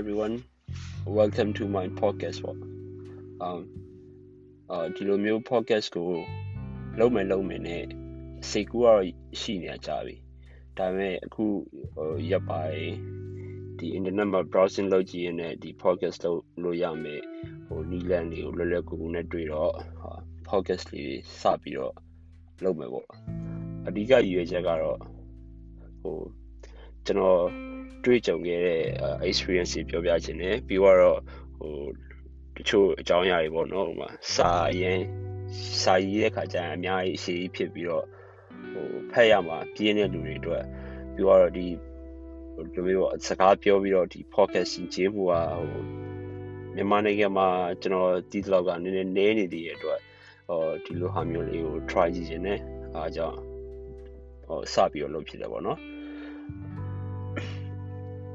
everyone welcome to my podcast ပေါ့ um အာဒီလိုမျိုး podcast ကိုလုံးမယ်လုံးမယ်နဲ့စိတ်ကူးကတော့ရှိနေကြပြီဒါပေမဲ့အခုရပ်ပိုင်းဒီ internet မှာ browsing လုပ်ကြည့်ရင်လည်းဒီ podcast လုပ်လို့ရမယ်ဟိုနီလန်တွေကိုလွယ်လွယ်ကူကူနဲ့တွေ့တော့ podcast လေးစပြီးတော့လုပ်မယ်ပေါ့အဓိကရည်ရွယ်ချက်ကတော့ဟိုကျွန်တော် တွေ့ကြုံခဲ့တဲ့ experience တွေပြောပြချင်တယ်ပြီးတော့ဟိုတချို့အကြောင်းအရာတွေပေါ့နော်ဟိုမှာစာရင်စာရေးတဲ့ခါကျရင်အများကြီးအရှိကြီးဖြစ်ပြီးတော့ဟိုဖတ်ရမှာပြင်းတဲ့လူတွေအတွက်ပြီးတော့ဒီဒီလိုမျိုးစကားပြောပြီးတော့ဒီ podcast ရှင်းချမှုကဟိုမြန်မာနိုင်ငံမှာကျွန်တော်ဒီလောက်ကနည်းနည်းနည်းနေသေးတဲ့အတွက်ဟိုဒီလိုဟာမျိုးလေးကို try ကြည့်ခြင်းနဲ့အားကြောင့်ဟိုစပြီးတော့လုပ်ဖြစ်တယ်ပေါ့နော်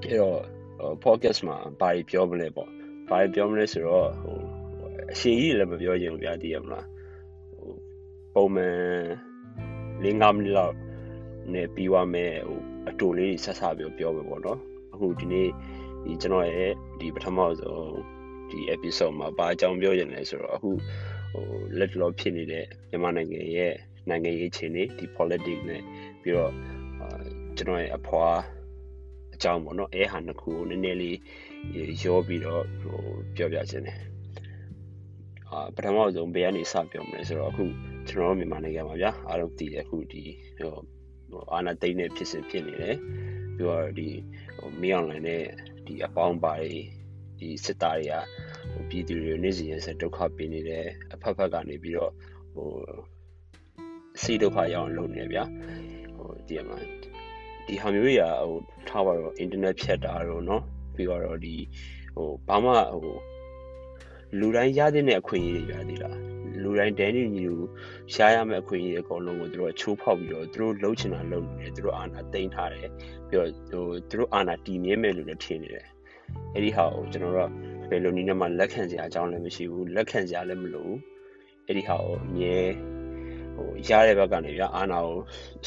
အဲ့တော့ podcast မှာဘာတွေပြောမလဲပေါ့ဘာတွေပြောမလဲဆိုတော့ဟိုအရှိကြီးလည်းမပြောချင်ဘူးဗျာတည်ရမလားဟိုပုံမှန်၄၅မိနစ်လောက်နဲ့ပြီးသွားမယ်ဟိုအတူလေးဆက်ဆက်ပြောပြောမယ်ပေါ့နော်အခုဒီနေ့ဒီကျွန်တော်ရဲ့ဒီပထမဆုံးဒီ episode မှာဘာအကြောင်းပြောရင်လဲဆိုတော့အခုဟိုလက်တော်ဖြစ်နေတဲ့မြန်မာနိုင်ငံရဲ့နိုင်ငံရေးအခြေအနေဒီ politics နဲ့ပြီးတော့ကျွန်တော်ရဲ့အဖွာအ ကြောင်းပေါ့နော်အဲဟာနှစ်ခုကိုနည်းနည်းလေးရောပြီးတော့ဟိုပြောပြခြင်းတယ်အာပထမဆုံးဘယ်ကနေစပြောမလဲဆိုတော့အခုကျွန်တော်တို့မြန်မာနိုင်ငံမှာဗျာအားလုံးသိတယ်အခုဒီဟိုအာနာသိန်းနဲ့ဖြစ်စဉ်ဖြစ်နေတယ်ပြီးတော့ဒီဟိုမီးအွန်လိုင်းနဲ့ဒီအပေါင်းပါတွေဒီစစ်သားတွေကဟိုပြည်သူတွေနေ့စဉ်ရက်ဆက်ဒုက္ခပေးနေတယ်အဖက်ဖက်ကနေပြီးတော့ဟိုစိတ်ဒုက္ခရောက်အောင်လုပ်နေတယ်ဗျာဟိုဒီမှာ ဒီဟာမျိုးတွေကဟိုထားပါတော့ internet ဖြတ်တာတော့เนาะပြီးတော့ဒီဟိုဘာမှဟိုလူတိုင်းရတဲ့အခွင့်အရေးတွေရသေးလားလူတိုင်းဒဲနေညီလူရှားရမယ့်အခွင့်အရေးအကုန်လုံးကိုသူတို့ချိုးဖောက်ပြီးတော့သူတို့လှုပ်ချင်တာလှုပ်နေတယ်သူတို့အာဏာသိမ်းထားတယ်ပြီးတော့ဟိုသူတို့အာဏာတည်မြဲမယ်လို့လည်းထင်နေတယ်အဲ့ဒီဟာကိုကျွန်တော်တို့ကဘယ်လိုနည်းနဲ့မှလက်ခံစရာအကြောင်းလည်းမရှိဘူးလက်ခံစရာလည်းမလိုဘူးအဲ့ဒီဟာကိုအမြဲ ဟိုရတဲ့ဘက်ကနေပြအာနာကို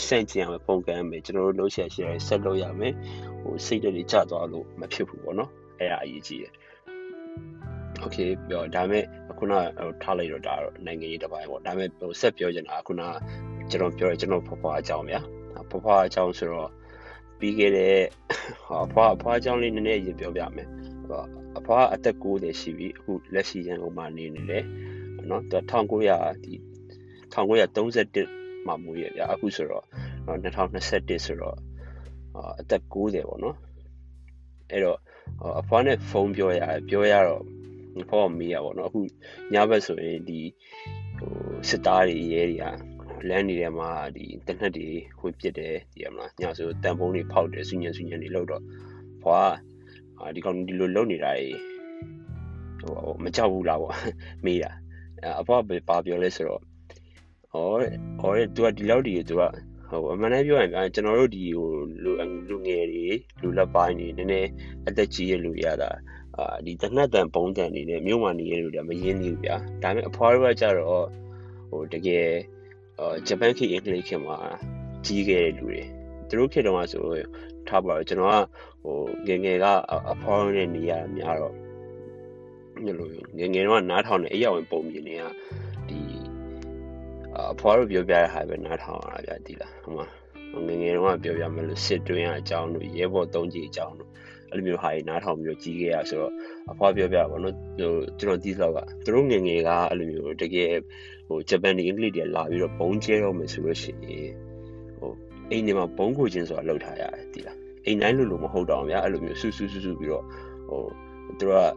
စန့်ကျင်ရမယ်ပုံကမ်းမယ်ကျွန်တော်တို့လှုပ်ရှားရှားဆက်လုပ်ရမယ်ဟိုစိတ်တွေကျသွားလို့မဖြစ်ဘူးပေါ့နော်အဲ့ဒါအရေးကြီးတယ်โอเคပြောဒါမဲ့ခုနဟိုထားလိုက်တော့ဒါတော့နိုင်ငံရေးတစ်ပိုင်းပေါ့ဒါမဲ့ဟိုဆက်ပြောချင်တာခုနကျွန်တော်ပြောရကျွန်တော်ဖွားဖွားအကြောင်းဗျာဖွားဖွားအကြောင်းဆိုတော့ပြီးခဲ့တဲ့ဟောဖွားဖွားအကြောင်းလေးနည်းနည်းရေးပြောပြမယ်အဖွားအသက်90ရှိပြီအခုလက်ရှိရန်ကုန်မှာနေနေတယ်နော်သူ1900ဒီ 1931မှာမွေးရဗျာအခုဆိုတော့2021ဆိုတော့အသက်90ပေါ့နော်အဲ့တော့အဖွားနဲ့ဖုန်းပြောရပြောရတော့ဖုန်းမေးရပေါ့နော်အခုညဘက်ဆိုရင်ဒီဟိုစစ်သားတွေရဲတွေကလမ်းတွေထဲမှာဒီတနက်တွေဝင်ပစ်တယ်ဒီမလားညဆိုတန်ဖုံးတွေဖောက်တယ်ဆူညံဆူညံတွေလောက်တော့ဖွာဒီကောင်ဒီလိုလုပ်နေတာတွေဟိုမကြောက်ဘူးလားပေါ့မေးတာအဖွားဘာပြောလဲဆိုတော့ ဟောဟောသူကဒီလောက်ဒီသူကဟိုအမှန်တမ်းပြောရင်ဗျာကျွန်တော်တို့ဒီဟိုလူလူငယ်တွေလူလက်ပိုင်းတွေနည်းနည်းအသက်ကြီးရဲ့လူရတာအာဒီတနတ်တန်ပုံတန်နေနဲ့မြို့မှာနေရလူတွေမရင်းနေဘူးဗျာဒါပေမဲ့အဖွားတို့ကကြတော့ဟိုတကယ်အာဂျပန်ခေတ်အင်္ဂလိပ်ခေတ်မှာကြီးခဲ့တဲ့လူတွေသူတို့ခေတ်တုန်းကဆိုထားပါတော့ကျွန်တော်ကဟိုငငယ်ကအဖွားနဲ့နေရများတော့ညလိုငငယ်တော့နားထောင်နေအရောက်ဝင်ပုံမြင်နေရဒီ အဖွားတို့ပြောပြတဲ့ဟာပဲနားထောင်ရတာဗျာဒီလားဟိုမှာငငယ်တော့ပြောပြမယ်လို့စစ်တွင်းအကြောင်းတို့ရဲဘော်သုံးကြီးအကြောင်းတို့အဲ့လိုမျိုးဟာတွေနားထောင်ပြီးကြီးခဲ့ရဆိုတော့အဖွားပြောပြပါတော့ဟိုကျွန်တော်ဒီလောက်ကသူတို့ငငယ်ကအဲ့လိုမျိုးတကယ်ဟိုဂျပန်ဒီအင်္ဂလိပ်တွေလာပြီးတော့ဘုံကျဲတော့မယ်ဆိုလို့ရှိရင်ဟိုအိမ်ထဲမှာဘုံကိုချင်းဆိုတာလောက်ထားရတယ်ဒီလားအိမ်တိုင်းလိုလိုမဟုတ်တော့ဗျာအဲ့လိုမျိုးဆူဆူဆူဆူပြီးတော့ဟိုသူတို့က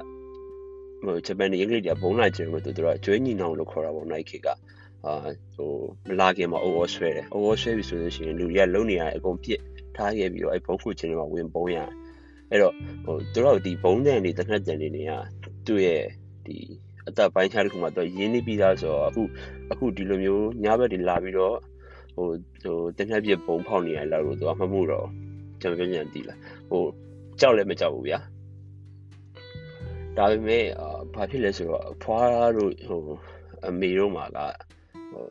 ဟိုဂျပန်ဒီအင်္ဂလိပ်တွေဘုံလာကျဲလို့သူတို့ကကျွေးညီနောင်လို့ခေါ်တာပေါ့နိုင်ခေက အာဟိုမလာခင်မှာအိုးအောဆွဲတယ်အိုးအောဆွဲပြီဆိုလို့ရှိရင်လူတွေကလုံနေရအကုန်ပြစ်ထားခဲ့ပြီးတော့အဲ့ဘုံခုချင်းတွေမှာဝင်ပုံးရအဲ့တော့ဟိုသူတို့ဒီဘုံတန်တွေတနက်တန်တွေနေရသူ့ရဲ့ဒီအသက်ပိုင်းခြားတစ်ခုမှာသူရင်းနေပြီးသားဆိုတော့အခုအခုဒီလိုမျိုးညဘက်တွေလာပြီးတော့ဟိုဟိုတနက်ပြပုံဖောက်နေရလောက်လို့သူကမမှုတော့ကျွန်တော်ပြန်တီးလာဟိုကြောက်လည်းမကြောက်ဘူးဗျာဒါပေမဲ့ဘာဖြစ်လဲဆိုတော့အဖွားတို့ဟိုအမေတို့မှာက ဟို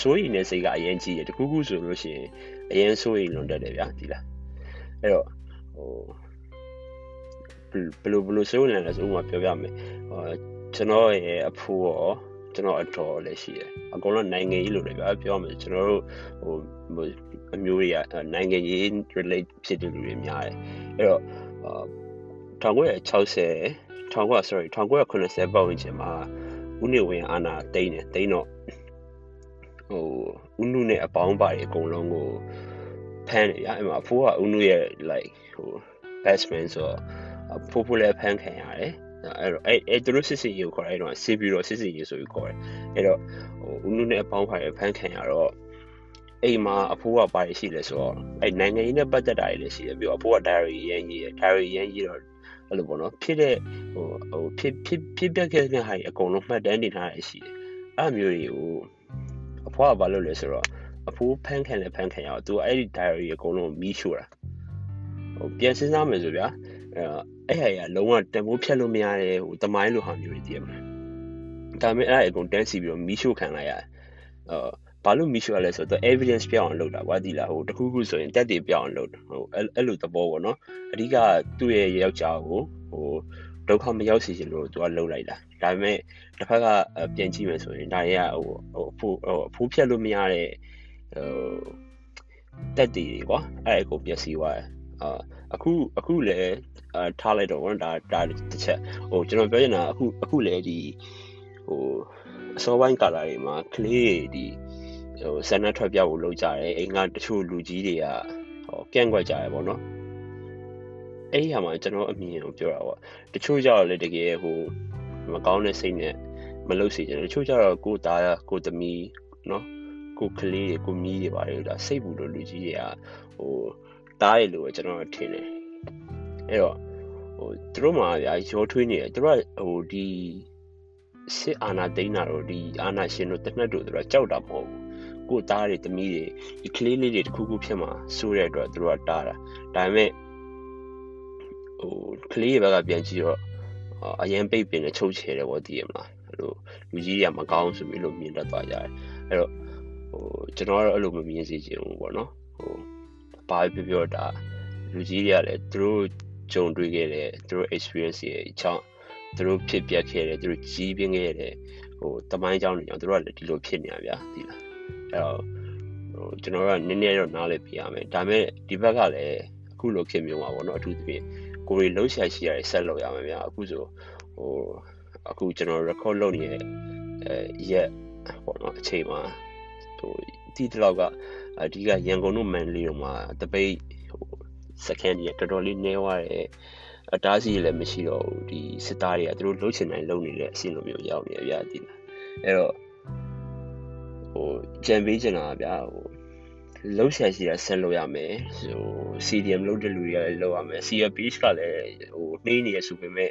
စိုးရိမ်တဲ့စိတ်ကအရင်ကြီးတယ်တခုခုဆိုလို့ရှိရင်အရင်စိုးရိမ်လွန်တတ်တယ်ဗျာဒီလားအဲ့တော့ဟိုဘယ်လိုဘယ်လိုစိုးနေလဲဆိုဥပမာပြောပြမယ်ဟောကျွန်တော်ရဲ့အဖိုးရောကျွန်တော်အတော်လည်းရှိတယ်အကုန်လုံးနိုင်ငံရေးလို့လည်းပြောပြောမယ်ကျွန်တော်တို့ဟိုအမျိုးတွေကနိုင်ငံရေး relate ဖြစ်တဲ့လူတွေများတယ်အဲ့တော့1960 19 sorry 1990ပတ်ဝန်းကျင်မှာ ဦးနေဝင်းအာနာတိန်တယ်တိန်တော့ဟိုဦးနုနဲ့အပေါင်းပါတွေအကုန်လုံးကိုဖမ်းတယ်ရအဲ့မှာအဖိုးကဦးနုရဲ့ like ဟို best friend ဆိုတော့ဖိုးဖိုးလည်းဖမ်းခံရတယ်အဲ့တော့အဲ့အဲ့သူတို့စစ်စစ်ရေးကိုခေါ်တယ်အဲ့တော့စစ်ပြီးတော့စစ်စစ်ရေးဆိုပြီးခေါ်တယ်အဲ့တော့ဟိုဦးနုနဲ့အပေါင်းပါတွေဖမ်းခံရတော့အိမ်မှာအဖိုးကပါရရှိလဲဆိုတော့အဲ့နိုင်ငံရေးနဲ့ပတ်သက်တာတွေလည်းရှိတယ်ပြီးတော့အဖိုးက diary ရမ်းရေးတယ် diary ရမ်းရေးတော့ အဲ့လိုပေါ့နော်ဖြစ်တဲ့ဟိုဟိုဖြစ်ဖြစ်ဖြစ်ပြခဲ့တဲ့ဟာတွေအကုန်လုံးမှတ်တမ်းတင်ထားရရှိတယ်အဲ့မျိုးတွေကိုအဖွားကဘာလုပ်လဲဆိုတော့အဖိုးဖန်းခံလဲဖန်းခံရအောင်သူအဲ့ဒီ diary အကုန်လုံးမီးရှို့တာဟိုပြန်စဉ်းစားမယ်ဆိုဗျာအဲ့အဲ့ဟာကလုံးဝတန်ဖိုးဖြတ်လို့မရတဲ့ဟိုတမိုင်းလိုဟာမျိုးတွေတည်ရမလားဒါပေမဲ့အဲ့အကုန်တန်းစီပြီးတော့မီးရှို့ခံလိုက်ရတယ်အော် ဘာလို့မီးရှို့ရလဲဆိုတော့ evidence ပြောင်းအောင်လုပ်တာကွာဒီလားဟိုတခုခုဆိုရင်တက်တွေပြောင်းအောင်လုပ်တာဟိုအဲ့လိုသဘောပေါ့နော်အဓိကသူ့ရဲ့ယောက်ျားကိုဟိုဒုက္ခမရောက်စေချင်လို့သူကလှုပ်လိုက်တာဒါပေမဲ့တစ်ဖက်ကပြန်ကြည့်မယ်ဆိုရင်ဒါတွေကဟိုဟိုအဖိုးဟိုအဖိုးဖြတ်လို့မရတဲ့ဟိုတက်တည်တွေကွာအဲ့အကိုပျက်စီးသွားတယ်အာအခုအခုလည်းအာထားလိုက်တော့ဗောဒါဒါတစ်ချက်ဟိုကျွန်တော်ပြောချင်တာအခုအခုလည်းဒီဟိုအစောပိုင်းကာလာတွေမှာကလေးဒီ ဟိုဆန္ဒထွက်ပြဖို့လုပ်ကြတယ်အိမ်ကတချို့လူကြီးတွေကဟိုကန့်ကွက်ကြတယ်ဗောနော်အဲ့ဒီဟာမှာကျွန်တော်အမြင်ကိုပြောတာပေါ့တချို့ကြတော့လေတကယ်ဟိုမကောင်းတဲ့စိတ်နဲ့မလုပ်စေချင်တချို့ကြတော့ကိုသားကိုသမီးနော်ကိုကလေးတွေကိုမီးတွေပါတယ်ဒါစိတ်ဘူးလို့လူကြီးတွေကဟိုတားရလို့ကျွန်တော်ထင်တယ်အဲ့တော့ဟိုသူတို့မှာဗျာရောထွေးနေတယ်သူတို့ကဟိုဒီစစ်အာဏာသိမ်းတာတော့ဒီအာဏာရှင်တို့တနက်တို့သူတို့ကြောက်တာမဟုတ်ဘူး ကိုသားတွေသမီးတွေဒီကလေးလေးတွေတခုခုဖြစ်မှာစိုးတဲ့အတွက်သူတို့ကတားတာဒါပေမဲ့ဟိုကလေးတွေဘက်ကပြန်ကြည့်တော့အရင်ပိတ်ပင်နဲ့ချုပ်ချယ်တယ်ပေါ့သိရမလားအဲ့လိုလူကြီးတွေကမကောင်းဆိုပြီးလို့မြင်တတ်သွားကြတယ်အဲ့တော့ဟိုကျွန်တော်ကတော့အဲ့လိုမမြင်စေချင်ဘူးပေါ့နော်ဟိုဘာပြောပြောတာလူကြီးတွေကလည်းသူတို့ကြုံတွေ့ခဲ့တဲ့သူတို့ experience တွေအကြောင်းသူတို့ဖြစ်ပျက်ခဲ့တယ်သူတို့ကြီးပြင်းခဲ့တဲ့ဟိုတမိုင်းကြောင်းတွေကြောင့်သူတို့ကလည်းဒီလိုဖြစ်နေရဗျာဒီလား အဲ့တော့ဟိုကျွန်တော်ကနည်းနည်းတော့နားလည်ပြရမယ်ဒါပေမဲ့ဒီဘက်ကလည်းအခုလိုဖြစ်မျိုးပါပေါ့နော်အထူးသဖြင့်ကိုရီလုံးရှာရှိရတယ်ဆက်လုပ်ရမယ်ဗျာအခုဆိုဟိုအခုကျွန်တော် record လုပ်နေတဲ့အဲရက်ပေါ့နော်အချိန်မှာဟိုဒီတလောက်ကအဓိကရန်ကုန်တို့မန်လေးတို့မှာတပိတ်ဟို second ရတော်တော်လေးနေသွားတယ်အတားစီလည်းမရှိတော့ဘူးဒီစစ်သားတွေကသူတို့လှုပ်ချင်တိုင်းလှုပ်နေတဲ့အဆင့်လိုမျိုးရောက်နေရဗျာဒီလားအဲ့တော့ ဟိုကြံပေးချင်တာဗျာဟိုလှုပ်ရှားရှိတာဆက်လုပ်ရမယ်ဟို CDM လုပ်တဲ့လူတွေကလည်းလုပ်ရမယ် CR page ကလည်းဟိုနှိမ့်နေရဆိုပေမဲ့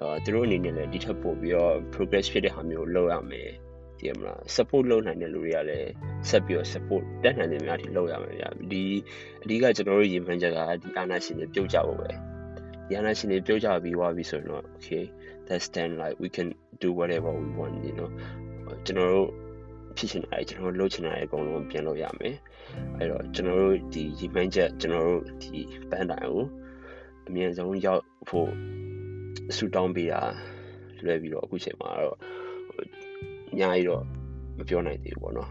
အာသူတို့အနေနဲ့လည်းဒီထက်ပိုပြီးတော့ progress ဖြစ်တဲ့ဟာမျိုးလုပ်ရမယ်ဒီမလား support လုပ်နိုင်တဲ့လူတွေကလည်းဆက်ပြီးတော့ support တက်နိုင်တဲ့များထိလုပ်ရမယ်ဗျာဒီအဓိကကျွန်တော်တို့ရည်မှန်းချက်ကဒီအာနာရှင်တွေပြုတ်ကြဖို့ပဲဒီအာနာရှင်တွေပြုတ်ကြပြီးသွားပြီဆိုရင်တော့ okay that's then like we can do whatever we want you know ကျွန်တော်တို့ ဖြစ်ချင်တာကျွန်တော်လုပ်ချင်တာအကုန်လုံးပြင်လို့ရမယ်အဲ့တော့ကျွန်တော်တို့ဒီရည်မှန်းချက်ကျွန်တော်တို့ဒီပန်းတိုင်ကိုအမြင့်ဆုံးရောက်ဖို့ဆူတောင်းပေးတာလွယ်ပြီးတော့အခုချိန်မှာတော့အများကြီးတော့မပြောနိုင်သေးဘူးပေါ့နော်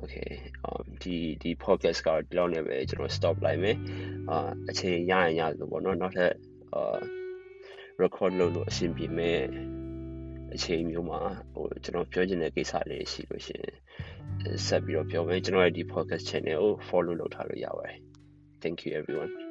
okay ဒီဒီ podcast ကဒီလောက်နဲ့ပဲကျွန်တော် stop လိုက်မယ်အာအချိန်ရရင်ရလို့ပေါ့နော်နောက်ထပ်အာ record လုပ်လို့အဆင်ပြေမယ် အချိန်မျိုးမှာဟိုကျွန်တော်ပြောချင်တဲ့ကိစ္စလေးရှိလို့ရှိရင်ဆက်ပြီးတော့ပြောမယ်ကျွန်တော်ရဲ့ဒီ podcast channel ကို follow လုပ်ထားလို့ရပါတယ် thank you everyone